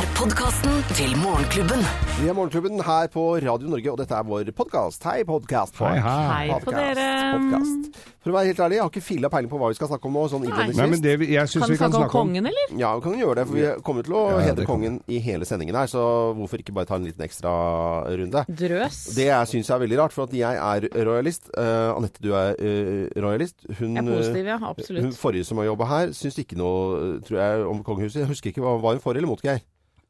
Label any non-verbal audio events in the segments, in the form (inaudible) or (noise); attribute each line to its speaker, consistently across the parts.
Speaker 1: er podkasten til Morgenklubben.
Speaker 2: Vi er Morgenklubben her på Radio Norge, og dette er vår podkast. Hei, podkast.
Speaker 3: Hei, hei.
Speaker 4: Hei på dere.
Speaker 2: For å være helt ærlig, jeg har ikke filla peiling på hva vi skal snakke om nå. sånn
Speaker 3: Nei, men det, vi- jeg synes
Speaker 4: Kan
Speaker 3: vi kan
Speaker 4: snakke om
Speaker 3: snakke om
Speaker 4: kongen, eller?
Speaker 2: Ja, vi kan gjøre det, for vi kommer til å
Speaker 3: Ja,
Speaker 2: hedre kongen i hele sendingen her, så hvorfor ikke bare ta en liten ekstra runde?
Speaker 4: Drøs.
Speaker 2: Det jeg syns er veldig rart, for at jeg er royalist. Uh, Anette, du er uh, royalist. Hun,
Speaker 4: Jeg er positiv, ja.
Speaker 2: Absolutt. hun forrige som har jobba her, syns ikke noe, eh, tror jeg, om kongehuset. Jeg husker ikke, var var hun for eller mot, Geir?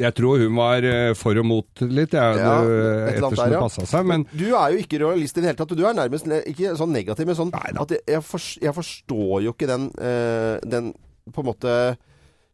Speaker 3: Jeg tror hun var eh, for og mot litt, jeg,
Speaker 2: Ja,
Speaker 3: det,
Speaker 2: et
Speaker 3: ettersom
Speaker 2: der,
Speaker 3: det passa seg. Men
Speaker 2: Du er jo ikke realist i det hele tatt. Du er nærmest ikke sånn negativ, men sånn
Speaker 3: Neida.
Speaker 2: at jeg, jeg forstår jo ikke den, eh, den på en måte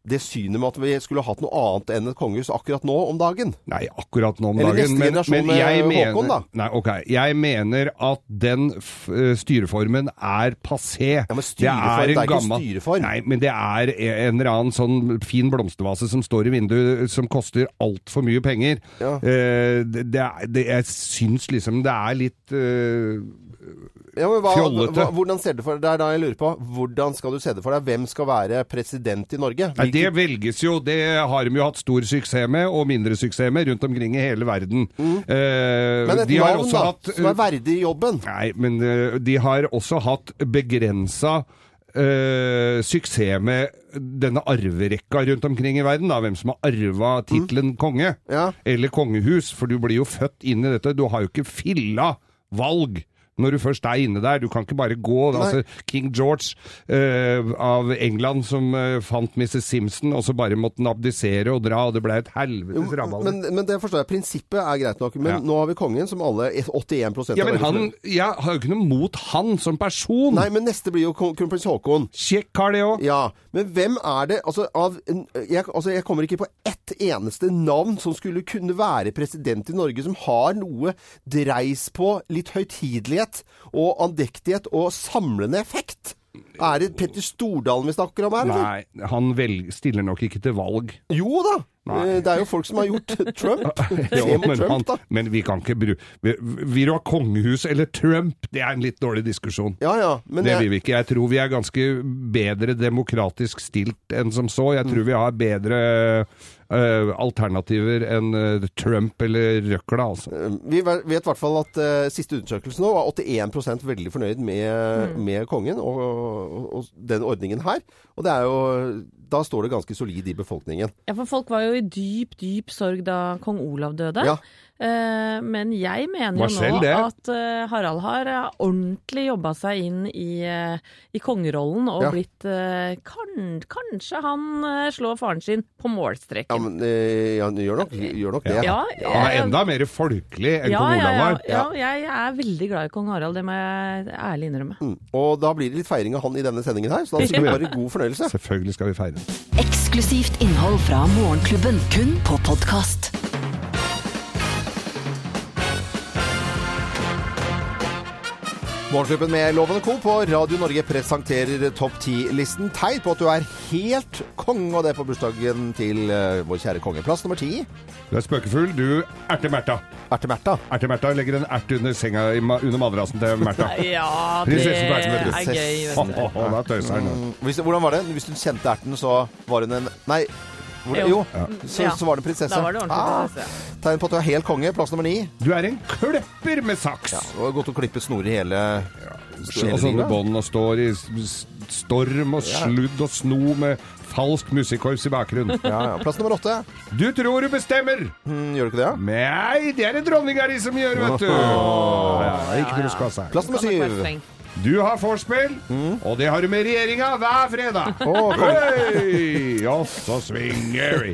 Speaker 2: det synet med at vi skulle hatt noe annet enn et kongehus akkurat nå om dagen.
Speaker 3: Nei, akkurat nå om
Speaker 2: Eller
Speaker 3: dagen.
Speaker 2: neste
Speaker 3: Men,
Speaker 2: generasjon
Speaker 3: men
Speaker 2: med Håkon, da.
Speaker 3: Nei, ok. Jeg mener at den eh, styreformen er passé.
Speaker 2: Ja, men styreform, det er ikke styreform.
Speaker 3: Nei, men det er en eller annen sånn fin blomstervase som står i vinduet, som koster altfor mye penger.
Speaker 2: Ja.
Speaker 3: Eh, det, det, er- det, jeg syns liksom det er litt eh,
Speaker 2: Ja, men hva,
Speaker 3: Fjollete.
Speaker 2: hva, hvordan ser du for deg, Det er da jeg lurer på. Hvordan skal du se det for deg? Hvem skal være president i Norge?
Speaker 3: Nei, det velges jo. Det har de jo hatt stor suksess med, og mindre suksess med, rundt omkring i hele verden. Eh,
Speaker 2: Mm. Men et navn, da,
Speaker 3: hatt-
Speaker 2: som er verdig i jobben.
Speaker 3: Nei, men eh, de har også hatt begrensa Uh, suksess med denne arverekka rundt omkring i verden. da, Hvem som har arva tittelen konge.
Speaker 2: Ja.
Speaker 3: Eller kongehus. For du blir jo født inn i dette. Du har jo ikke filla valg. Når du først er inne der. Du kan ikke bare gå. Altså King George uh, av England som uh, fant Mrs. Simpson, og så bare måtte han abdisere og dra, og det ble et helvetes rabalder.
Speaker 2: men, men det forstår jeg. Prinsippet er greit nok. Men
Speaker 3: Ja.
Speaker 2: nå har vi kongen, som alle 81%
Speaker 3: Ja, men han. Jeg har jo ikke noe mot han som person.
Speaker 2: Nei, men neste blir jo kronprins Haakon.
Speaker 3: Kjekk kar, det òg.
Speaker 2: Ja, men hvem er det altså, av, jeg, altså, jeg kommer ikke på ett eneste navn som skulle kunne være president i Norge, som har noe dreis på litt høytidelighet og andektighet og samlende effekt. Er det Petter Stordalen vi snakker om her, eller?
Speaker 3: Nei, han stiller nok ikke til valg.
Speaker 2: Jo da!
Speaker 3: Nei.
Speaker 2: Eh, Det er jo folk som har gjort (laughs) Trump.
Speaker 3: Jo, men,
Speaker 2: Trump,
Speaker 3: han,
Speaker 2: da.
Speaker 3: men vi kan ikke bruke Vil du ha kongehus eller Trump? Det er en litt dårlig diskusjon.
Speaker 2: Ja, ja. Men
Speaker 3: det
Speaker 2: jeg-
Speaker 3: vil vi ikke. Jeg tror vi er ganske bedre demokratisk stilt enn som så. Jeg
Speaker 2: Mm.
Speaker 3: tror vi har bedre Uh, alternativer enn uh, Trump eller røkla, altså.
Speaker 2: Vi vet i hvert fall at uh, siste undersøkelse nå var 81% veldig fornøyd med, med kongen og, og, og den ordningen her. Og det er jo Da står det ganske solid i befolkningen.
Speaker 4: Ja, for folk var jo i dyp, dyp sorg da kong Olav døde.
Speaker 2: Ja.
Speaker 4: Eh, men jeg mener jo nå
Speaker 3: det.
Speaker 4: at eh, Harald har eh, ordentlig jobba seg inn i, i kongerollen og
Speaker 2: Ja.
Speaker 4: blitt kan, Kanskje han slår faren sin på
Speaker 2: Ja, men ja, han gjør nok, gjør nok det.
Speaker 4: Ja,
Speaker 3: Han er enda mer folkelig enn
Speaker 4: ja,
Speaker 3: kong
Speaker 4: ja,
Speaker 3: Olav
Speaker 4: ja,
Speaker 3: var.
Speaker 4: ja, jeg er veldig glad i kong Harald, det må jeg ærlig innrømme.
Speaker 2: Mm. Og da blir det litt feiring av han i denne sendingen her, så da (laughs) skal vi bare god fornøyelse.
Speaker 3: Selvfølgelig skal vi feire.
Speaker 1: Eksklusivt innhold fra Morgenklubben, kun på podkast.
Speaker 2: Morgenklubben med Loven og Co. på Radio Norge presenterer topp 10-listen. Tegn på at du er helt konge, og det er på bursdagen til eh, vår kjære konge. Plass nummer ti.
Speaker 3: Du er spøkefull. Du erte-Märtha.
Speaker 2: Erte-Märtha.
Speaker 3: Erte-Märtha legger en ert under senga under madrassen til Märtha. (laughs)
Speaker 4: Ja, det er gøy.
Speaker 3: Da tøyser han.
Speaker 2: Mm, hvordan var det? Hvis du kjente erten, så var hun en Nei. Hvor, jo,
Speaker 4: Jo.
Speaker 2: Så,
Speaker 4: Ja.
Speaker 2: så var det prinsesse.
Speaker 4: Da var det ordentlig
Speaker 2: Ah,
Speaker 4: prinsesse.
Speaker 2: tegn på at du er helt konge. Plass nummer ni.
Speaker 3: Du er en klipper med saks!
Speaker 2: Ja, det var godt å klippe snorer hele, hele
Speaker 3: og sånne
Speaker 2: livet.
Speaker 3: bånd og står i storm og sludd og sno med falsk musikkorps i bakgrunnen. (laughs)
Speaker 2: Ja, ja. Plass nummer åtte.
Speaker 3: Du tror du bestemmer!
Speaker 2: Mm, gjør du ikke det?
Speaker 3: Nei, det er det dronninga di som gjør, vet du! Ja, ikke skal seg.
Speaker 2: Plass nummer syv.
Speaker 3: Du har vorspiel, og det har du med regjeringa hver fredag. Hei! Og så svinger vi.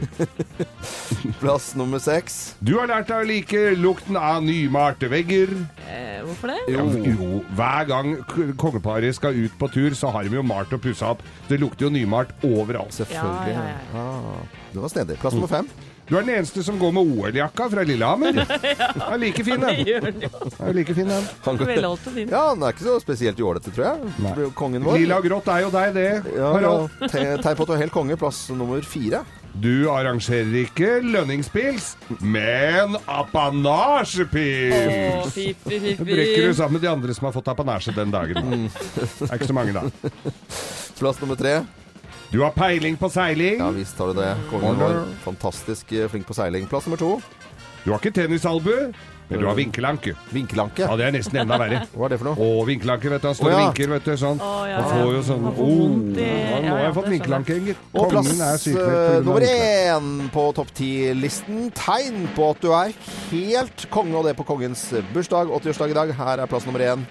Speaker 2: Plass nummer seks.
Speaker 3: Du har lært deg å like lukten av nymalte vegger.
Speaker 4: Eh, hvorfor det?
Speaker 3: Jo. jo, hver gang k- kongeparet skal ut på tur, så har de jo malt og pussa opp. Det lukter jo nymalt overalt.
Speaker 2: Selvfølgelig.
Speaker 4: Ja, ja, ja.
Speaker 2: Ah, det var snedig. Plass nummer fem.
Speaker 3: Du er den eneste som går med OL-jakka fra Lillehammer. (laughs) Han Er like fin, den.
Speaker 4: Han.
Speaker 3: Er like fin, den.
Speaker 4: Velholdt og fin.
Speaker 2: Ja, han er ikke så spesielt jålete, tror jeg.
Speaker 3: Nei.
Speaker 2: Kongen vår.
Speaker 3: Lilla og grått er jo deg, det.
Speaker 2: Ja, ja. Te- Tegn på at du er helt konge. Plass nummer fire.
Speaker 3: Du arrangerer ikke lønningspils, men apanasjepils.
Speaker 4: Fiffi,
Speaker 3: Det brekker du sammen med de andre som har fått apanasje den dagen. Det er ikke så mange, da.
Speaker 2: Plass nummer tre.
Speaker 3: Du har peiling på seiling.
Speaker 2: Ja visst har du det. Kongen var Fantastisk eh, flink på seiling. Plass nummer to.
Speaker 3: Du har ikke tennisalbu, men du har vinkelanke.
Speaker 2: Vinkelanke.
Speaker 3: Ja, det er nesten enda verre. (laughs)
Speaker 2: Hva er det for noe?
Speaker 3: Å, vinkelanke, vet du. Han står
Speaker 2: og
Speaker 3: og
Speaker 2: ja.
Speaker 3: vinker, vet du. Sånn.
Speaker 4: Oh, ja,
Speaker 3: Han
Speaker 4: ja.
Speaker 3: får jo sånn oh, Nå har
Speaker 4: ja,
Speaker 3: jeg fått vinkelanke, gitt.
Speaker 2: Og plass
Speaker 3: er
Speaker 2: eh, nummer én på topp ti-listen. Tegn på at du er helt konge, og det på kongens bursdag. 80-årsdag i dag. Her er plass nummer én.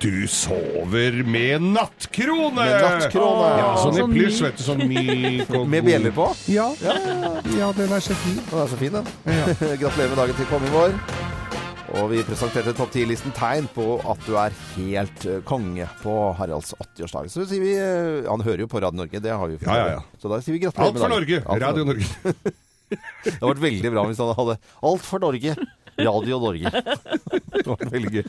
Speaker 3: Du sover med nattkrone!
Speaker 2: Med nattkrone.
Speaker 3: Ja, sånn i
Speaker 4: Sånn
Speaker 3: pluss, vet du. Sånn (laughs) myk og
Speaker 2: Med bjeller på.
Speaker 3: Ja. ja, den er så fin.
Speaker 2: Den er så fin, den. (laughs) Gratulerer med dagen til kongen vår. Og vi presenterte topp 10-listen tegn på at du er helt eh, konge på Haralds 80-årsdag. Så sier vi eh, Han hører jo på Radio Norge, det har vi jo
Speaker 3: Ja, ja, ja.
Speaker 2: Så da sier vi gratulerer
Speaker 3: med dagen.
Speaker 2: Alt for Norge.
Speaker 3: Radio Norge. (laughs)
Speaker 2: Det hadde vært veldig bra hvis han hadde Alt for Norge. Radio Norge. Det veldig gøy.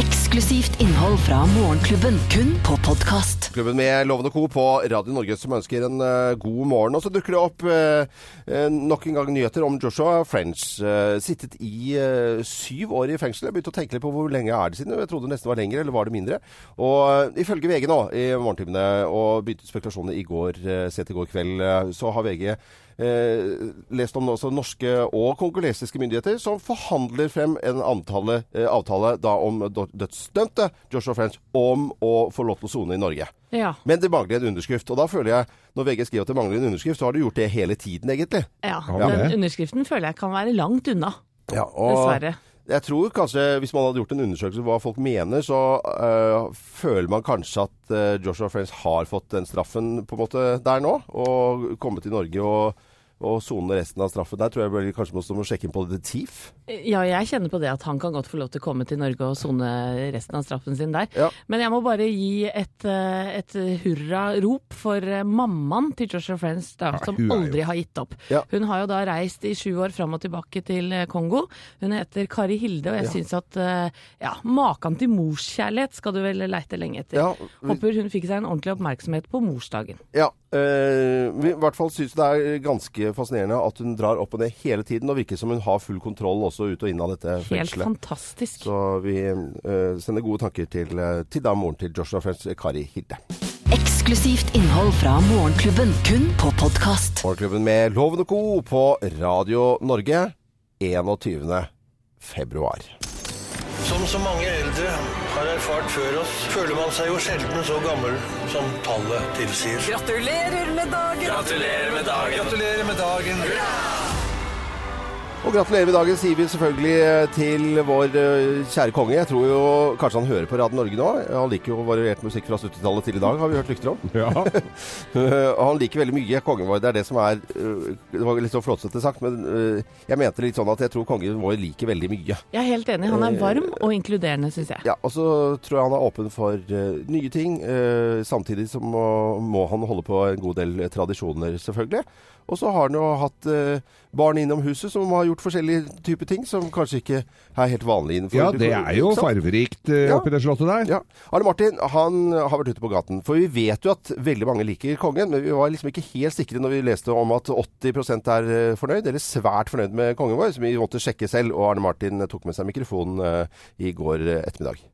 Speaker 1: Eksklusivt innhold fra Morgenklubben, kun på podkast.
Speaker 2: Klubben med Lovende Co. på Radio Norge som ønsker en eh, god morgen. Og så dukker det opp eh, eh, nok en gang nyheter om Joshua French. eh, sittet i eh, syv år i fengsel. Jeg begynte å tenke litt på hvor lenge er det siden. Jeg trodde det nesten var lenger, eller var det mindre? Og eh, ifølge VG nå i morgentimene, og begynte spekulasjonene i går, sent i går kveld, så har VG eh, lest om også norske og kongolesiske myndigheter som forhandler frem en avtale, eh, avtale da om dødsdømte Joshua French om å få lov til å sone i Norge.
Speaker 4: Ja.
Speaker 2: Men det mangler en underskrift. Og da føler jeg, når VG skriver at det mangler en underskrift, så har du gjort det hele tiden, egentlig.
Speaker 4: ja.
Speaker 3: Ja.
Speaker 4: Den underskriften føler jeg kan være langt unna.
Speaker 2: Ja, og
Speaker 4: Dessverre.
Speaker 2: Jeg tror kanskje, hvis man hadde gjort en undersøkelse hva folk mener, så øh, føler man kanskje at øh, Joshua Friends har fått den straffen på en måte der nå, og kommet til Norge og, og sone resten av straffen. Der tror jeg vel kanskje man må sjekke inn på detektiv.
Speaker 4: Ja, jeg kjenner på det at han kan godt få lov til å komme til Norge og sone resten av straffen sin der.
Speaker 2: Ja.
Speaker 4: Men jeg må bare gi et, eh, et hurrarop for eh, mammaen til Joshua Friends, da,
Speaker 3: Ja,
Speaker 4: som aldri har gitt opp.
Speaker 2: Ja.
Speaker 4: Hun har jo da reist i sju år fram og tilbake til eh, Kongo. Hun heter Kari Hilde, og jeg
Speaker 2: Ja.
Speaker 4: syns at ja, maken til morskjærlighet skal du vel leite lenge etter.
Speaker 2: Ja, vi-
Speaker 4: Håper hun fikk seg en ordentlig oppmerksomhet på morsdagen.
Speaker 2: Ja, øh, vi i hvert fall syns det er ganske fascinerende at hun drar opp og ned hele tiden, og virker som hun har full kontroll også ut og inn av dette
Speaker 4: Helt
Speaker 2: fengselet.
Speaker 4: fantastisk.
Speaker 2: Så vi uh, sender gode tanker til, øh, til da moren til Joshua Friends, Kari Hilde.
Speaker 1: Eksklusivt innhold fra Morgenklubben, kun på podkast.
Speaker 2: Morgenklubben med Loven og Co. på Radio Norge 21. februar.
Speaker 5: Som så mange eldre har erfart før oss, føler man seg jo sjelden så gammel som tallet tilsier.
Speaker 6: Gratulerer med dagen!
Speaker 5: Gratulerer med dagen! Gratulerer med dagen!
Speaker 2: Og gratulerer med dagen sier vi selvfølgelig eh, til vår eh, kjære konge. Jeg tror jo kanskje han hører på Radio Norge nå. Han liker jo variert musikk fra 70-tallet til i dag, har vi hørt rykter om.
Speaker 3: Ja. (laughs)
Speaker 2: Han liker veldig mye kongen vår. Det er det som er eh, Det var litt så flåsete sagt, men jeg mente litt sånn at jeg tror kongen vår liker veldig mye.
Speaker 4: Jeg er helt enig. Han er varm og inkluderende, syns jeg.
Speaker 2: Ja, og så tror jeg han er åpen for nye ting. eh, samtidig så må, må han holde på en god del tradisjoner, selvfølgelig. Og så har han jo hatt eh, barn innom huset som har gjort forskjellige typer ting som kanskje ikke er helt vanlig innenfor
Speaker 3: ja, det er jo farverikt eh,
Speaker 2: Ja.
Speaker 3: oppi det slottet der.
Speaker 2: Ja. Arne Martin han har vært ute på gaten. For vi vet jo at veldig mange liker kongen, men vi var liksom ikke helt sikre når vi leste om at 80% er eh, fornøyd, eller svært fornøyd med kongen vår, som vi måtte sjekke selv. Og Arne Martin tok med seg mikrofonen eh, i går eh, ettermiddag.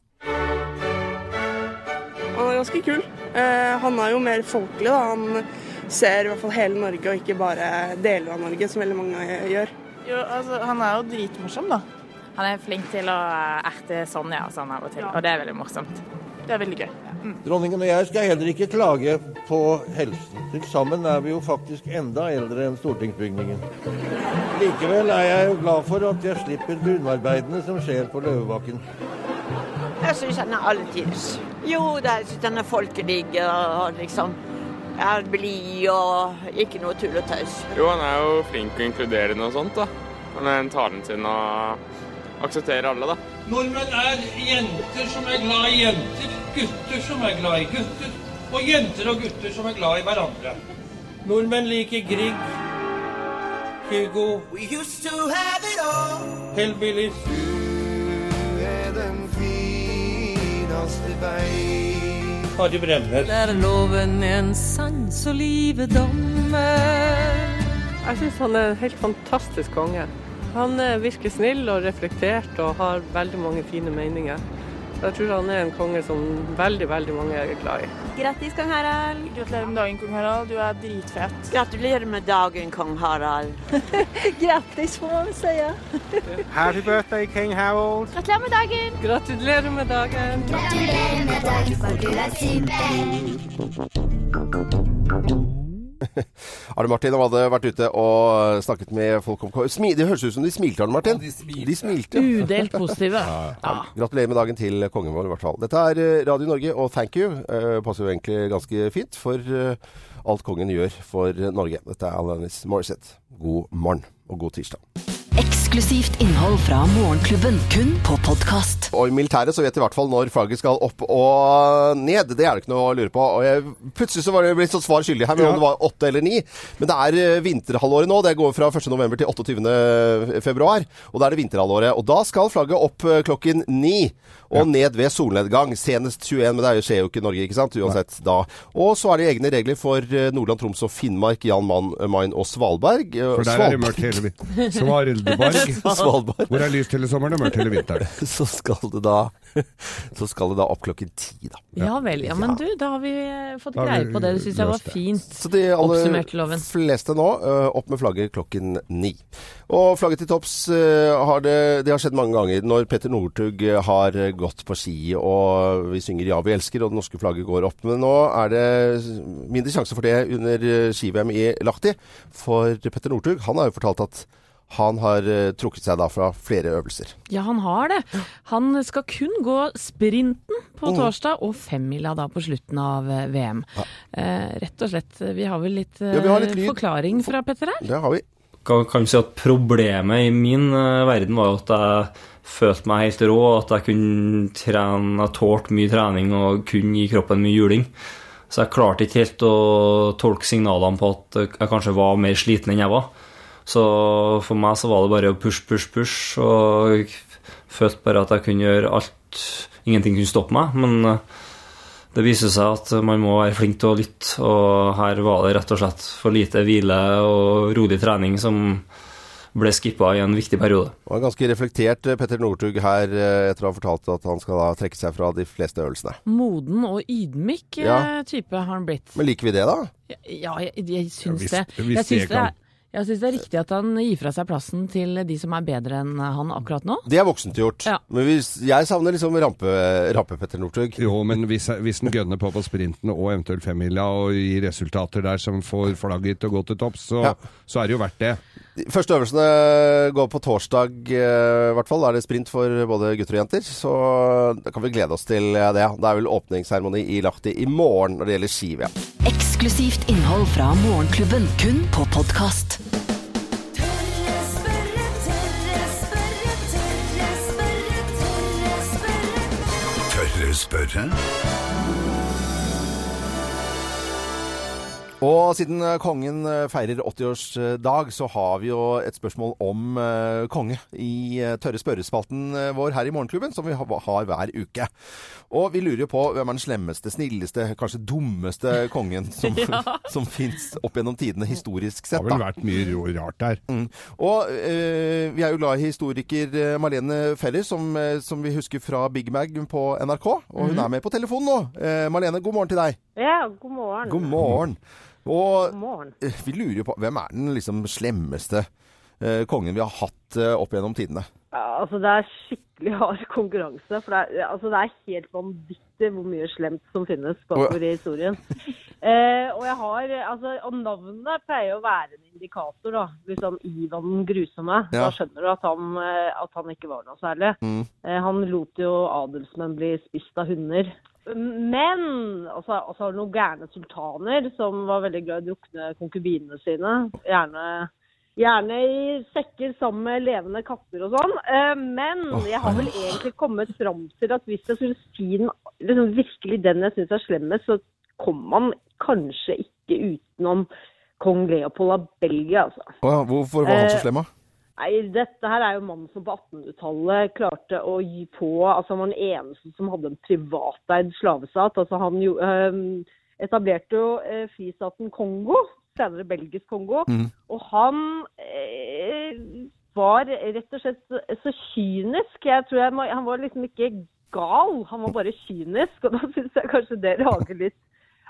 Speaker 7: Han er ganske kul. Eh, han er jo mer folkelig, da. Han ser i hvert fall hele Norge, og ikke bare deler av Norge, som veldig mange gjør.
Speaker 8: Jo, altså, han er jo dritmorsom, da.
Speaker 9: Han er flink til å erte Sonja og sånn av og til, og det er veldig morsomt.
Speaker 8: Det er veldig gøy.
Speaker 10: Dronningen og jeg skal heller ikke klage på helsen. Til sammen er vi jo faktisk enda eldre enn stortingsbygningen. Likevel er jeg jo glad for at jeg slipper grunnarbeidene som skjer på Løvebakken.
Speaker 6: Jeg syns han er alltids. Jo, da, jeg syns han er folkelig og liksom er blid og ikke noe tull og tøys.
Speaker 11: Jo, han er jo flink og inkluderende og sånt, da. Han er en talen sin og aksepterer alle, da.
Speaker 5: Nordmenn er jenter som er glad i jenter, gutter som er glad i gutter, og jenter og gutter som er glad i hverandre. Nordmenn liker Grieg, Hugo, Hellbillies. Harry Bremner.
Speaker 8: Der loven en sans og livet dommer.
Speaker 7: Jeg syns han er en helt fantastisk konge. Han eh, virker snill og reflektert og har veldig mange fine meninger.
Speaker 12: Jeg tror han er en konge som veldig, veldig mange er glad i.
Speaker 13: Grattis, kong Harald.
Speaker 14: Gratulerer med dagen, kong Harald. Du er dritfet.
Speaker 6: Gratulerer med dagen, kong Harald. (laughs)
Speaker 13: Grattis, får man vel si. (laughs)
Speaker 15: Happy birthday, King Harald.
Speaker 13: Gratulerer med dagen.
Speaker 12: Gratulerer med dagen.
Speaker 16: Gratulerer med dagen, for du er super. (laughs)
Speaker 2: Arne Martin hadde vært ute og snakket med folk om Smi Det høres ut som de smilte, Arne Martin. de smilte.
Speaker 4: Udelt positive. (laughs)
Speaker 2: Ja. Gratulerer med dagen til kongen vår, i hvert fall. Dette er eh, Radio Norge, og thank you. uh, passer jo egentlig ganske fint for uh, alt kongen gjør for Norge. Dette er Alanis Morissette. God morgen og god tirsdag.
Speaker 1: Eksklusivt innhold fra Morgenklubben, kun på podkast.
Speaker 2: Og i militæret så vet de i hvert fall når flagget skal opp og ned. Det er det ikke noe å lure på. Og jeg, plutselig så var det blitt sånn svar skyldig her med
Speaker 3: Ja.
Speaker 2: om det var åtte eller ni. Men det er eh, vinterhalvåret nå. Det går fra 1. november til 28. februar. Og da er det vinterhalvåret. Og da skal flagget opp eh, klokken ni. Og ned ved solnedgang. Senest 21, men det er skjer jo ikke i Norge, ikke sant? Uansett da. Og så er det egne regler for eh, Nordland, Troms og Finnmark, Jan Mann, Main og Svalbard. Eh,
Speaker 3: For der er det mørkt hele vinteren. (laughs) Svalbard.
Speaker 2: Svalbard.
Speaker 3: Hvor er lyst hele sommeren og mørkt hele vinteren. (laughs)
Speaker 2: så skal det da Så skal det da opp klokken ti, da.
Speaker 4: Ja vel. Ja, men du, da har vi eh, fått greie på det. Det syns jeg var fint.
Speaker 2: Så de aller fleste nå, eh, opp med flagget klokken ni. Og flagget til topps eh, har det, det har skjedd mange ganger. Når Petter Northug har gått på ski og vi synger 'Ja, vi elsker', og det norske flagget går opp. Men nå er det mindre sjanse for det under ski-VM i Lahti. For Petter Northug, han har jo fortalt at han har eh, trukket seg da fra flere øvelser.
Speaker 4: Ja, han har det. Han skal kun gå sprinten på torsdag, og femmila da på slutten av VM. VM. Eh, rett og slett. Vi har vel litt, eh,
Speaker 17: Ja, vi har litt
Speaker 4: forklaring fra Petter her?
Speaker 2: Det har vi.
Speaker 17: Kan, kan si at Problemet i min uh, verden var jo at jeg følte meg helt rå, at jeg kunne trene, jeg tålte mye trening og kunne gi kroppen mye juling. Så jeg klarte ikke helt å tolke signalene på at jeg kanskje var mer sliten enn jeg var. Så for meg så var det bare å push, push, push, og jeg følte bare at jeg kunne gjøre alt. Ingenting kunne stoppe meg. men... eh, det viser seg at man må være flink til å lytte, og her var det rett og slett for lite hvile og rolig trening som ble skippa i en viktig periode.
Speaker 2: Det var ganske reflektert eh, Petter Northug her eh, etter å ha fortalt at han skal da trekke seg fra de fleste øvelsene.
Speaker 4: Moden og ydmyk
Speaker 2: Ja.
Speaker 4: type har han blitt.
Speaker 2: Men liker vi det, da?
Speaker 4: Ja, jeg, jeg syns
Speaker 2: hvis-
Speaker 4: det.
Speaker 2: hvis
Speaker 4: Jeg syns
Speaker 2: det
Speaker 4: det,
Speaker 2: kan.
Speaker 4: er, jeg syns det er riktig at han gir fra seg plassen til de som er bedre enn han akkurat nå.
Speaker 2: Det er voksent gjort.
Speaker 4: Ja.
Speaker 2: Men hvis, jeg savner liksom rampe, rampe Petter Northug.
Speaker 3: Jo, men hvis, hvis han gønner på på sprinten og eventuelt femmila og gir resultater der som får flagget til å gå til topps, så,
Speaker 2: Ja.
Speaker 3: så er det jo verdt det.
Speaker 2: De første øvelsene går på torsdag, eh, i hvert fall. Da er det sprint for både gutter og jenter. Så da kan vi glede oss til eh, det. Det er vel åpningsseremoni i Lahti i morgen når det gjelder ski-VM.
Speaker 1: Eksklusivt innhold fra Morgenklubben, kun på podkast.
Speaker 18: Tørre spørre?
Speaker 2: Og siden eh, kongen eh, feirer 80-årsdag, så har vi jo et spørsmål om eh, konge i tørre spørrespalten vår her i Morgenklubben, som vi har hver uke. Og vi lurer jo på hvem er den slemmeste, snilleste, kanskje dummeste kongen (laughs) som,
Speaker 3: Ja. (laughs)
Speaker 2: som fins opp gjennom tidene historisk sett.
Speaker 3: Det har vel vært mye rart der.
Speaker 2: Mm. Og øh, vi er jo glad i historiker Marlene Feller, som, som vi husker fra Big Mag på NRK. Og hun
Speaker 19: mm.
Speaker 2: er med på telefonen nå. Eh, Marlene, god morgen til deg.
Speaker 19: Ja, god morgen.
Speaker 2: God morgen. Og eh, vi lurer jo på hvem er den liksom slemmeste eh, kongen vi har hatt eh, opp gjennom tidene?
Speaker 19: Ja, altså Det er skikkelig hard konkurranse. For det er, altså, det er helt vanvittig hvor mye slemt som finnes bakover i historien. (laughs) Eh, og jeg har, altså, og navnet pleier å være en indikator. da. Liksom Ivan den grusomme.
Speaker 20: Ja.
Speaker 19: Da skjønner du at han, eh, at han ikke var noe særlig.
Speaker 2: Mm.
Speaker 19: Eh, han lot jo adelsmenn bli spist av hunder. Men altså, altså har du noen gærne sultaner som var veldig glad i å drukne konkubinene sine. Gjerne, gjerne i sekker sammen med levende katter og sånn. Eh, Men jeg har vel egentlig kommet fram til at hvis jeg skulle si den, liksom virkelig den jeg syns er slemmest, så kommer man kanskje ikke utenom kong Leopold av Belgia, altså.
Speaker 2: Hvorfor var han så
Speaker 19: Eh,
Speaker 2: slem, da?
Speaker 19: Nei, dette her er jo mannen som på 1800-tallet klarte å gi på Altså, han var den eneste som hadde en privateid slavestat. Altså, han jo, øhm, etablerte jo eh, fristaten Kongo, senere belgisk Kongo.
Speaker 2: Mm.
Speaker 19: Og han eh, var rett og slett så, så kynisk. Jeg tror jeg Han var liksom ikke gal, han var bare kynisk. Og da syns jeg kanskje det rager litt.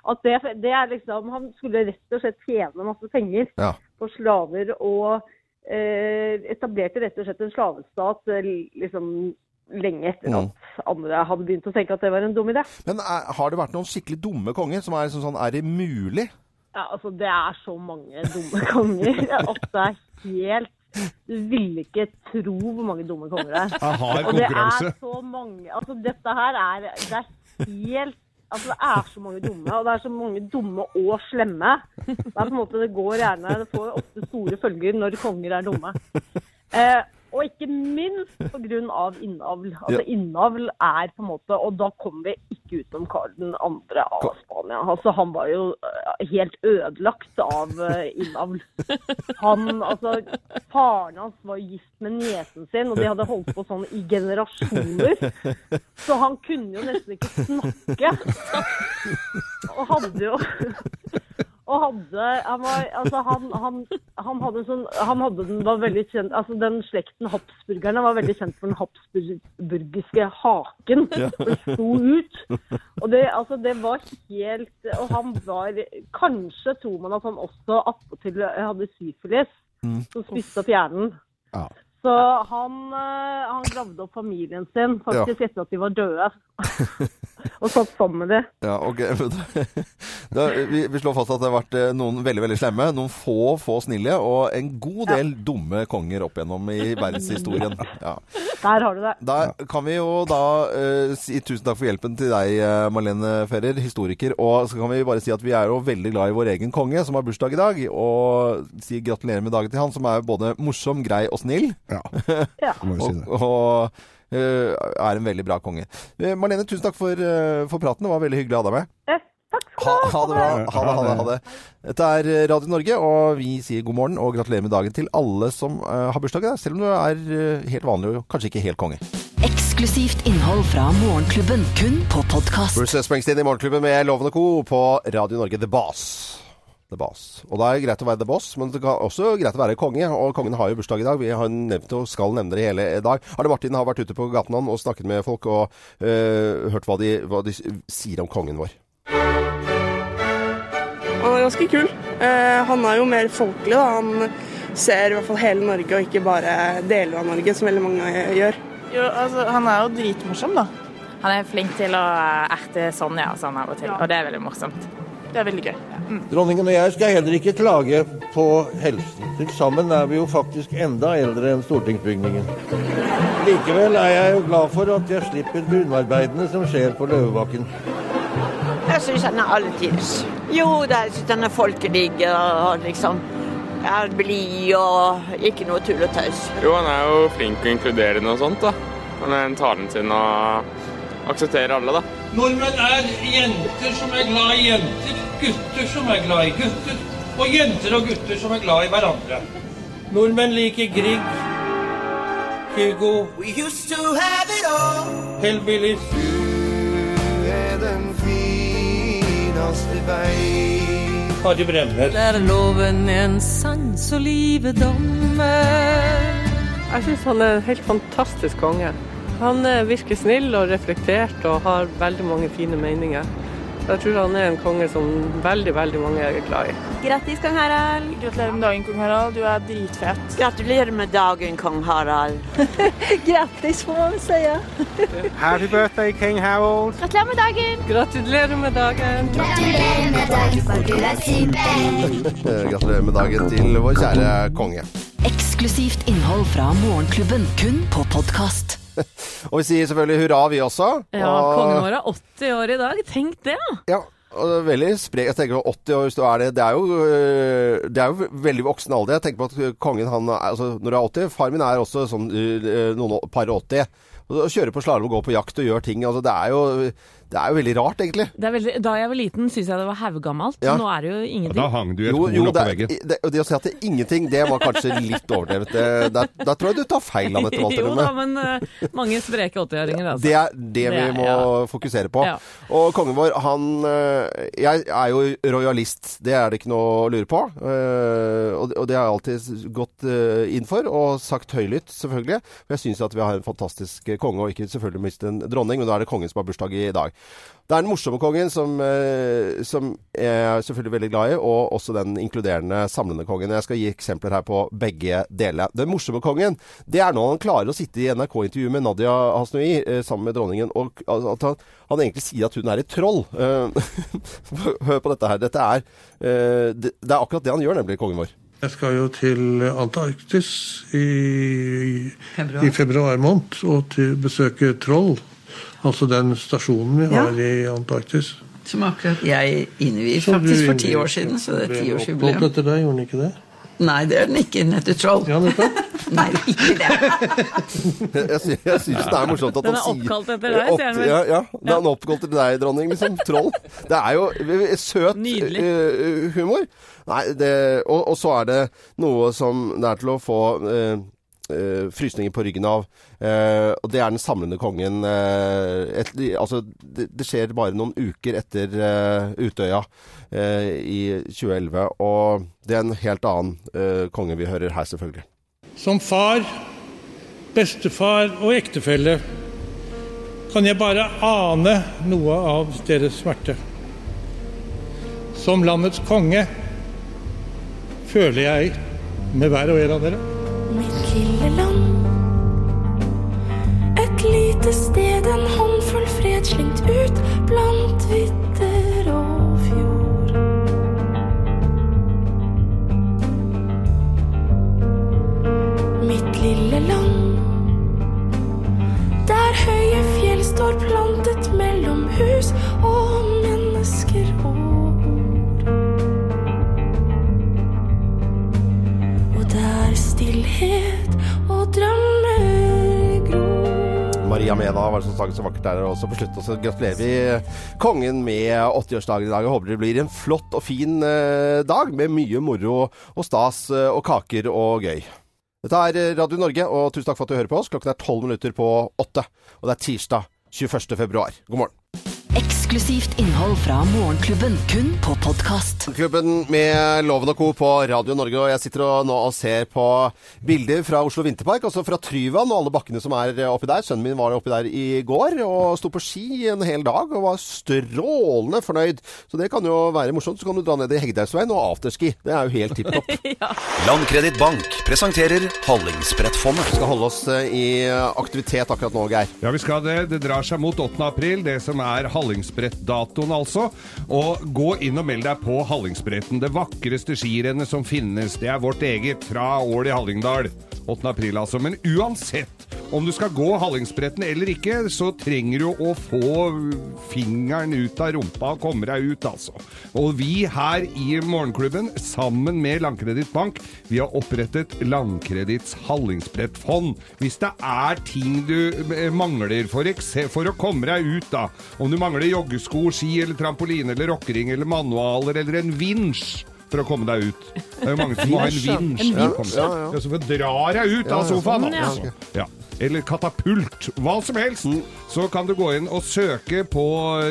Speaker 19: At det, det er liksom Han skulle rett og slett tjene masse penger
Speaker 2: Ja.
Speaker 19: på slaver og etablerte rett og slett en slavestat eh, liksom lenge etter
Speaker 2: Mm.
Speaker 19: at andre hadde begynt å tenke at det var en dum idé.
Speaker 2: Men er, har det vært noen skikkelig dumme konger som er liksom sånn Er det mulig?
Speaker 19: Ja, altså Det er så mange dumme (laughs) konger at det er helt Du ville ikke tro hvor mange dumme konger det er.
Speaker 3: Jeg
Speaker 19: Og det er så mange Altså dette her er Det er helt Altså Det er så mange dumme, og det er så mange dumme og slemme. Det er på en måte Det går gjerne Det får ofte store følger når konger er dumme. Eh, og ikke minst pga. innavl. (laughs) Altså
Speaker 2: Ja.
Speaker 19: Innavl er på en måte Og da kommer vi ikke utenom Karl 2. av Spania. Altså Han var jo eh, helt ødelagt av eh, innavl. (laughs) Han, altså Faren hans var gift med niesen sin, og de hadde holdt på sånn i generasjoner. Så han kunne jo nesten ikke snakke. (laughs) Og hadde jo og hadde Han var Altså, han, han, han hadde sånn Han hadde den var veldig kjent Altså, den slekten Habsburgerne var veldig kjent for den habsburgiske haken.
Speaker 20: Ja.
Speaker 19: Den sto ut. Og det, altså, det var helt Og han var Kanskje tror man at han også attpåtil hadde syfilis,
Speaker 2: Mm.
Speaker 19: som spiste opp hjernen.
Speaker 2: Ja.
Speaker 19: Så han, eh, han gravde opp familien sin faktisk etter at de var døde. (laughs) og satt sammen med dem.
Speaker 2: Ja, ok. (laughs) Da, vi, vi slår fast at det har vært eh, noen veldig veldig slemme, noen få få snille, og en god del dumme konger opp gjennom i verdenshistorien. (laughs) Ja.
Speaker 19: Der har du det.
Speaker 2: Da kan vi jo da uh, si tusen takk for hjelpen til deg, eh, Marlene Ferrer, historiker. Og så kan vi bare si at vi er jo veldig glad i vår egen konge, som har bursdag i dag. Og si gratulerer med dagen til han, som er både morsom, grei og snill.
Speaker 3: Ja, (laughs) det
Speaker 2: må vi si det. Og, og er en veldig bra konge. Eh, Marlene, tusen takk for, eh, for praten. Det var veldig hyggelig å ha deg med. Ha, ha det bra. Ha det, ha det, ha det. Dette er Radio Norge, og vi sier god morgen og gratulerer med dagen til alle som uh, har bursdag i dag, selv om du er eh, helt vanlig og kanskje ikke helt konge.
Speaker 1: Eksklusivt innhold fra Morgenklubben, kun på podkast.
Speaker 2: Bruce Springsteen i Morgenklubben med Lovende Co. på Radio Norge The Boss. The Boss. Og det er greit å være The Boss, men det er også greit å være konge. Og kongen har jo bursdag i dag. Vi har nevnt og skal nevne det hele dag. Arne Martin har vært ute på gaten og snakket med folk og eh, hørt hva de, hva de sier om kongen vår.
Speaker 7: Han er ganske kul. Eh, han er jo mer folkelig. Da. Han ser i hvert fall hele Norge, og ikke bare deler av Norge, som veldig mange gjør.
Speaker 14: Jo, altså, han er jo dritmorsom, da.
Speaker 9: Han er flink til å erte Sonja og sånn av og til, og det er veldig morsomt.
Speaker 14: Det er veldig gøy.
Speaker 10: Dronningen og jeg skal heller ikke klage på helsen. Til sammen er vi jo faktisk enda eldre enn stortingsbygningen. Likevel er jeg jo glad for at jeg slipper grunnarbeidene som skjer på Løvebakken.
Speaker 6: Jeg syns han er alltids. Jo, da, jeg syns han er folkelig og liksom er blid og ikke noe tull og tøys.
Speaker 11: Jo, han er jo flink og inkluderende og sånt, da. Han er talen sin og aksepterer alle, da.
Speaker 5: Nordmenn er jenter som er glad i jenter, gutter som er glad i gutter, og jenter og gutter som er glad i hverandre. Nordmenn liker Grieg, Hugo, Hellbillies. Harry Bremnes.
Speaker 8: Der loven en sans og livet dommer.
Speaker 12: Jeg syns han er en helt fantastisk konge. Han eh, virker snill og reflektert og har veldig mange fine meninger. Jeg tror han er en konge som veldig, veldig mange er glad i.
Speaker 13: Grattis, kong Harald.
Speaker 14: Gratulerer med dagen, kong Harald. Du er dritfet.
Speaker 6: Gratulerer med dagen, kong Harald. (laughs)
Speaker 13: Grattis, får man vel säga. (laughs)
Speaker 15: Happy birthday, King Harald.
Speaker 13: Gratulerer med dagen.
Speaker 12: Gratulerer med dagen.
Speaker 16: Gratulerer med dagen, for du er (laughs)
Speaker 2: Gratulerer med dagen til vår kjære konge.
Speaker 1: Eksklusivt innhold fra Morgenklubben, kun på podkast. (laughs)
Speaker 2: Og vi sier selvfølgelig hurra, vi også.
Speaker 4: Ja,
Speaker 2: og,
Speaker 4: kongen vår er 80 år i dag. Tenk det, da!
Speaker 2: Ja, veldig sprek. Jeg tenker på 80 år, hvis du er det. Det er jo, øh, det er jo veldig voksen alder. Jeg tenker på at kongen, han altså, når du er 80 Far min er også sånn øh, noen par og 80. Og Å kjøre på slalåm og gå på jakt og gjøre ting, altså, det er jo, det er jo veldig rart, egentlig.
Speaker 4: Det er veldig, da jeg var liten, syntes jeg det var haugammalt.
Speaker 2: Ja.
Speaker 4: Nå er det jo ingenting.
Speaker 3: Da hang du i et
Speaker 2: Jo,
Speaker 3: horn oppå veggen.
Speaker 2: det, og det å si at det er ingenting, det var kanskje litt overdrevet. Der tror jeg du tar feil, Anette (laughs)
Speaker 4: jo
Speaker 2: Walter.
Speaker 4: da, men uh, mange spreke 80-åringer, altså.
Speaker 2: Det er det vi
Speaker 4: Det vi
Speaker 2: må
Speaker 4: ja.
Speaker 2: fokusere på.
Speaker 4: Ja.
Speaker 2: Og kongen vår, han øh, Jeg er jo rojalist, det er det ikke noe å lure på. Øh, og, og det har jeg alltid gått inn for, og sagt høylytt, selvfølgelig. For jeg syns at vi har en fantastisk konge, og ikke selvfølgelig minst en dronning, men da er det kongen som har bursdag i dag. Det er den morsomme kongen som, eh, som jeg er selvfølgelig veldig glad i, og også den inkluderende, samlende kongen. Jeg skal gi eksempler her på begge deler. Den morsomme kongen, det er når han klarer å sitte i NRK-intervju med Nadia Hasnoi eh, sammen med dronningen, og at han, han egentlig sier at hun er et troll. Eh, (laughs) Hør på dette her. Dette er, det, det er akkurat det han gjør, nemlig kongen vår.
Speaker 20: Jeg skal jo til Antarktis i
Speaker 21: Februar.
Speaker 20: i februar måned og til besøke Troll. Altså den stasjonen vi
Speaker 21: Ja.
Speaker 20: har i Antarktis.
Speaker 21: Som akkurat jeg innviet faktisk for ti år siden, så det er tiårsjubileum.
Speaker 20: etter deg, gjorde den ikke det?
Speaker 21: Nei, det er den ikke. Heter Troll. (laughs) Nei, ikke det.
Speaker 2: Jeg, sy jeg syns det er morsomt at han sier Den er
Speaker 4: oppkalt etter deg, sier han vel.
Speaker 2: Ja, ja. Den er oppkalt etter deg, dronning. Liksom. Troll. Det er jo søt uh, humor. Nei, det, og, og så er det noe som det er til å få eh, frysninger på ryggen av. Eh, og det er den samlende kongen. eh, et, altså, det, det skjer bare noen uker etter eh, Utøya eh, i 2011. Og det er en helt annen eh, konge vi hører her, selvfølgelig.
Speaker 5: Som far, bestefar og ektefelle kan jeg bare ane noe av deres smerte. Som landets konge føler jeg med hver og en av dere.
Speaker 22: Mitt lille land. Et lite sted, en håndfull fred slengt ut blant vidder og fjord. Mitt lille land. Der høye fjell står plantet mellom hus og mennesker og stillhet og drømmer gror.
Speaker 2: Maria Mena var det som sang så vakkert der også på slutt. Og så gratulerer vi kongen med 80-årsdagen i dag. Jeg håper det blir en flott og fin eh, dag med mye moro og stas eh, og kaker og gøy. Dette er eh, Radio Norge, og tusen takk for at du hører på oss. Klokken er tolv minutter på åtte, og det er tirsdag 21. februar. God morgen.
Speaker 1: Eksklusivt innhold fra Morgenklubben, kun på podkast.
Speaker 2: Klubben med Loven og Co. på Radio Norge, og jeg sitter og nå og ser på bilder fra Oslo Vinterpark, altså fra Tryvann og alle bakkene som er oppi der. Sønnen min var oppi der i går og sto på ski en hel dag og var strålende fornøyd. Så det kan jo være morsomt. Så kan du dra ned i Hegdehaugsveien og afterski. Det er jo helt tipp topp. (laughs)
Speaker 23: Landkreditt Bank presenterer Hallingsbrettfondet.
Speaker 2: Vi skal holde oss eh, i aktivitet akkurat nå, Geir.
Speaker 3: Ja, vi skal det. Det drar seg mot 8. april, det som er Hallingsbrettdatoen altså. Og gå inn og meld deg på Hallingsbretten. Det vakreste skirennet som finnes. Det er vårt eget fra Ål i Hallingdal. 8. april altså. Men uansett om du skal gå Hallingsbretten eller ikke, så trenger du å få fingeren ut av rumpa og komme deg ut, altså. Og vi her i Morgenklubben, sammen med Landkreditt Bank, vi har opprettet Landkreditts Hallingsbrettfond. Hvis det er ting du eh, mangler for, for å komme deg ut, da. Om du mangler joggesko, ski eller trampoline eller rockering eller manualer eller en vinsj for å komme deg ut. Det er jo mange som må ha en
Speaker 2: Vinsj, ja. En vinsj,
Speaker 3: komme-
Speaker 2: ja, ja.
Speaker 3: Ja, så for jeg ut
Speaker 2: Ja,
Speaker 3: av
Speaker 2: ja,
Speaker 3: sofaen.
Speaker 2: sånn, ja.
Speaker 3: altså. Ja. Eller katapult. Hva som helst. Så kan du gå inn og søke på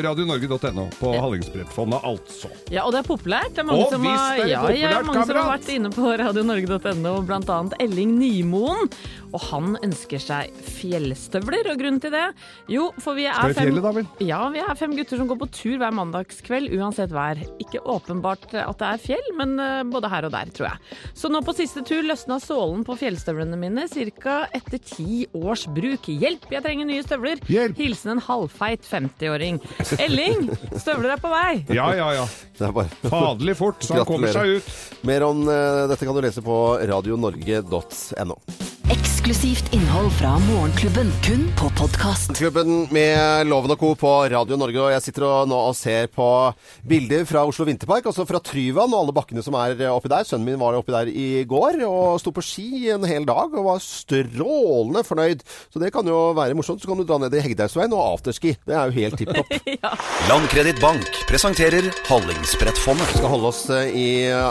Speaker 3: radionorge.no. På Hallingsbrettfondet, altså.
Speaker 4: Ja, og det er populært. Det er mange,
Speaker 3: Å,
Speaker 4: som, har,
Speaker 3: er
Speaker 4: ja, ja, mange som har vært inne på radionorge.no, blant annet Elling Nymoen. Og han ønsker seg fjellstøvler, og grunnen til det Jo, for vi er fem? Ja, vi er fem gutter som går på tur hver mandagskveld, uansett vær. Ikke åpenbart at det er fjell, men eh, både her og der, tror jeg. Så nå på siste tur løsna sålen på fjellstøvlene mine ca. etter ti års bruk. Hjelp, jeg trenger nye støvler! Hilsen en halvfeit 50-åring. Elling, støvler er på vei!
Speaker 3: Ja, ja, ja.
Speaker 2: Det er bare
Speaker 3: Fadelig fort, så han kommer seg ut.
Speaker 2: Mer om uh, dette kan du lese på radionorge.no.
Speaker 1: Eksklusivt innhold fra Morgenklubben, kun på podkast.
Speaker 2: Klubben med Loven og Co. på Radio Norge, og jeg sitter og nå og ser på bilder fra Oslo Vinterpark, altså fra Tryvann og alle bakkene som er oppi der. Sønnen min var oppi der i går og sto på ski en hel dag og var strålende fornøyd. Så det kan jo være morsomt. Så kan du dra ned i Hegdehaugsveien og afterski. Det er jo helt tipp topp. (laughs)
Speaker 23: Landkreditt Bank presenterer Hallingsbrettfondet.
Speaker 2: Vi skal holde oss eh, i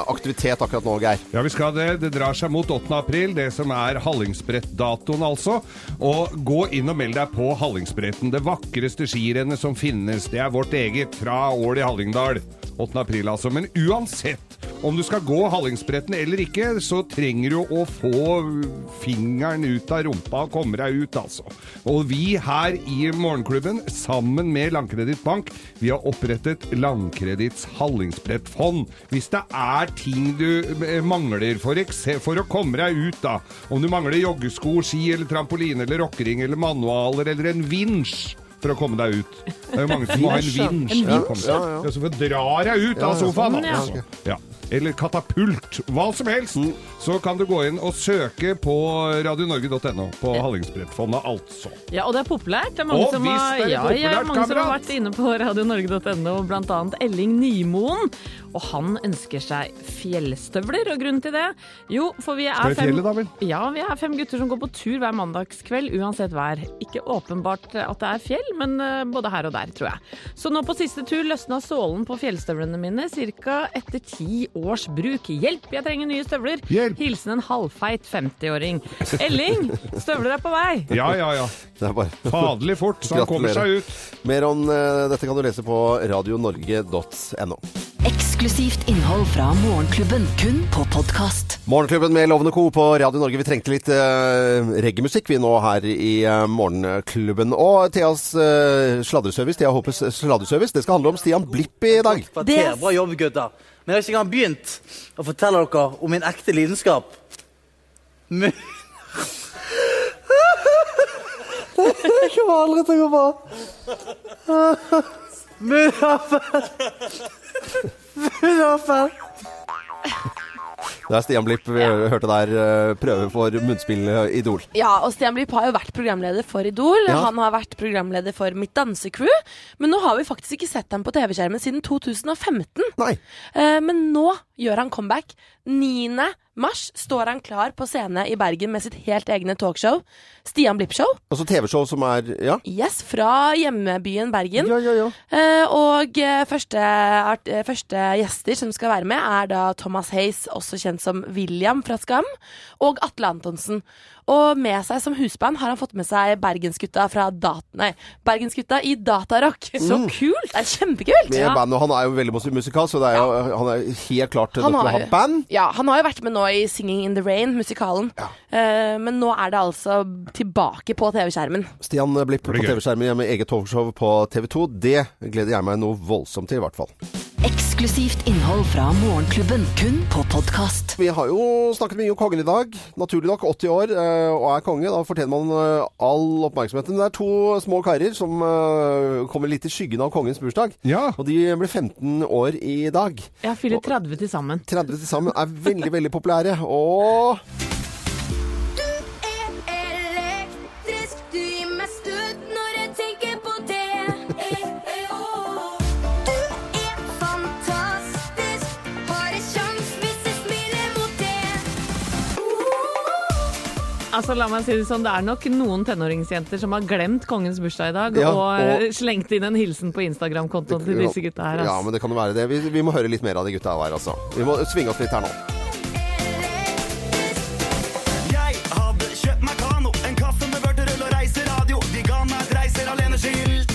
Speaker 2: aktivitet akkurat nå, Geir.
Speaker 3: Ja, vi skal det. Det drar seg mot 8. april, det som er Hallingsbrettdatoen, altså. Og gå inn og meld deg på Hallingsbretten. Det vakreste skirennet som finnes. Det er vårt eget fra Ål i Hallingdal. 8. april, altså. Men uansett om du skal gå Hallingsbretten eller ikke, så trenger du å få fingeren ut av rumpa og komme deg ut, altså. Og vi her i Morgenklubben, sammen med Landkreditt Bank, vi har opprettet Landkreditts Hallingsbrettfond. Hvis det er ting du eh, mangler for, for å komme deg ut, da. Om du mangler joggesko, ski eller trampoline eller rockering eller manualer eller en vinsj for å komme deg ut. Det er jo mange som må ha en
Speaker 2: Vinsj, ja. Ja, ja.
Speaker 3: Ja, så for å dra deg ut av sofaen.
Speaker 2: sånn,
Speaker 3: altså. Ja. Eller katapult. Hva som helst. Så kan du gå inn og søke på radionorge.no på Hallingsbrettfondet, altså.
Speaker 4: Ja, og det er populært. Det er mange, som,
Speaker 3: visst
Speaker 4: har,
Speaker 3: er det
Speaker 4: ja, ja,
Speaker 3: populært,
Speaker 4: mange som har vært inne på (laughs) radionorge.no, blant annet Elling Nymoen. Og han ønsker seg fjellstøvler, og grunnen til det? Jo, for vi er fem,
Speaker 3: fjellet da.
Speaker 4: Ja, vi er fem gutter som går på tur hver mandagskveld, uansett vær. Ikke åpenbart at det er fjell, men eh, både her og der, tror jeg. Så nå på siste tur løsna sålen på fjellstøvlene mine, ca. etter ti års bruk. Hjelp, jeg trenger nye støvler! Hilsen en halvfeit 50-åring. Elling, støvler er på vei!
Speaker 3: Ja, ja, ja.
Speaker 2: Det er bare
Speaker 3: Faderlig fort, så han kommer seg ut.
Speaker 2: Mer om uh, dette kan du lese på radionorge.no.
Speaker 1: Eksklusivt innhold fra Morgenklubben, kun på podkast.
Speaker 2: Morgenklubben med Lovende Co. på Radio Norge. Vi trengte litt uh, reggaemusikk vi nå her i eh, Morgenklubben. Og Theas uh, sladreservice, Thea Håpes sladreservice, det skal handle om Stian Blipp i dag.
Speaker 24: Det er bra jobb, gutter. Men jeg har ikke engang begynt å fortelle dere om min ekte lidenskap. Men... Det kommer aldri til å gå bra. Munnhafen.
Speaker 2: Det er Stian Blipp vi hørte der eh, prøve for munnspill eh, Idol.
Speaker 25: Ja, og Stian Blipp har jo vært programleder for Idol.
Speaker 2: Ja.
Speaker 25: Han har vært programleder for Mitt dansecrew. Men nå har vi faktisk ikke sett ham på TV-skjermen siden 2015.
Speaker 2: Nei.
Speaker 25: Eh, men nå gjør han comeback. 9. mars står han klar på scene i Bergen med sitt helt egne talkshow. Stian Blipp-show.
Speaker 2: Altså TV-show som er Ja.
Speaker 25: Yes, fra hjemmebyen Bergen. Eh, og eh, første, art, eh, første gjester som skal være med, er da Thomas Hays, også kjent som William fra Skam, og Atle Antonsen. Og med seg som husband har han fått med seg Bergensgutta fra Dat... Nei, Bergensgutta i Datarock. (laughs)
Speaker 2: Så
Speaker 25: kult! Det er kjempekult!
Speaker 2: Med band, og han er jo veldig mus- musikal, så det er jo, han er helt klart
Speaker 25: Han har,
Speaker 2: ha band.
Speaker 25: ja, han har jo vært med nå i Singing in the Rain, musikalen. Eh, men nå er det altså tilbake på TV-skjermen.
Speaker 2: Stian Blipp på TV-skjermen med eget talkshow på TV 2. Det gleder jeg meg noe voldsomt til, i hvert fall.
Speaker 1: Eksklusivt innhold fra Morgenklubben, kun på podkast.
Speaker 2: Vi har jo snakket mye om kongen i dag. Naturlig nok 80 år eh, og er konge. Da fortjener man eh, all oppmerksomheten. Det er to små karer som eh, kommer litt i skyggen av kongens bursdag. Og de blir 15 år i dag.
Speaker 4: Jeg fyller 30 til sammen.
Speaker 2: 30 til sammen er veldig, veldig populære. Og
Speaker 4: Altså, la meg si Det sånn, det er nok noen tenåringsjenter som har glemt kongens bursdag i dag,
Speaker 2: Ja,
Speaker 4: og,
Speaker 2: og-
Speaker 4: eh, slengt inn en hilsen på Instagram-kontoen til disse gutta her.
Speaker 2: Ja, men det kan jo være det. Vi, vi må høre litt mer av de gutta her, altså. Vi må svinge oss litt her nå.
Speaker 26: Jeg hadde kjøpt meg kano, en kaffe med vørterøl og reiseradio. De ga meg et reiser alene-skilt.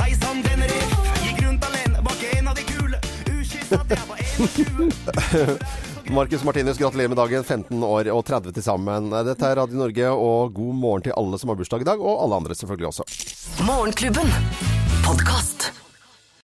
Speaker 26: Hei sann, Teneriff. Gikk rundt alene bak en av de kule. Ukyss jeg var 21. (laughs)
Speaker 2: Markus Martinus, gratulerer med dagen. 15 år og 30 til sammen. Dette er Radio Norge, og god morgen til alle som har bursdag i dag, og alle andre selvfølgelig også.
Speaker 1: Morgenklubben. Podkast.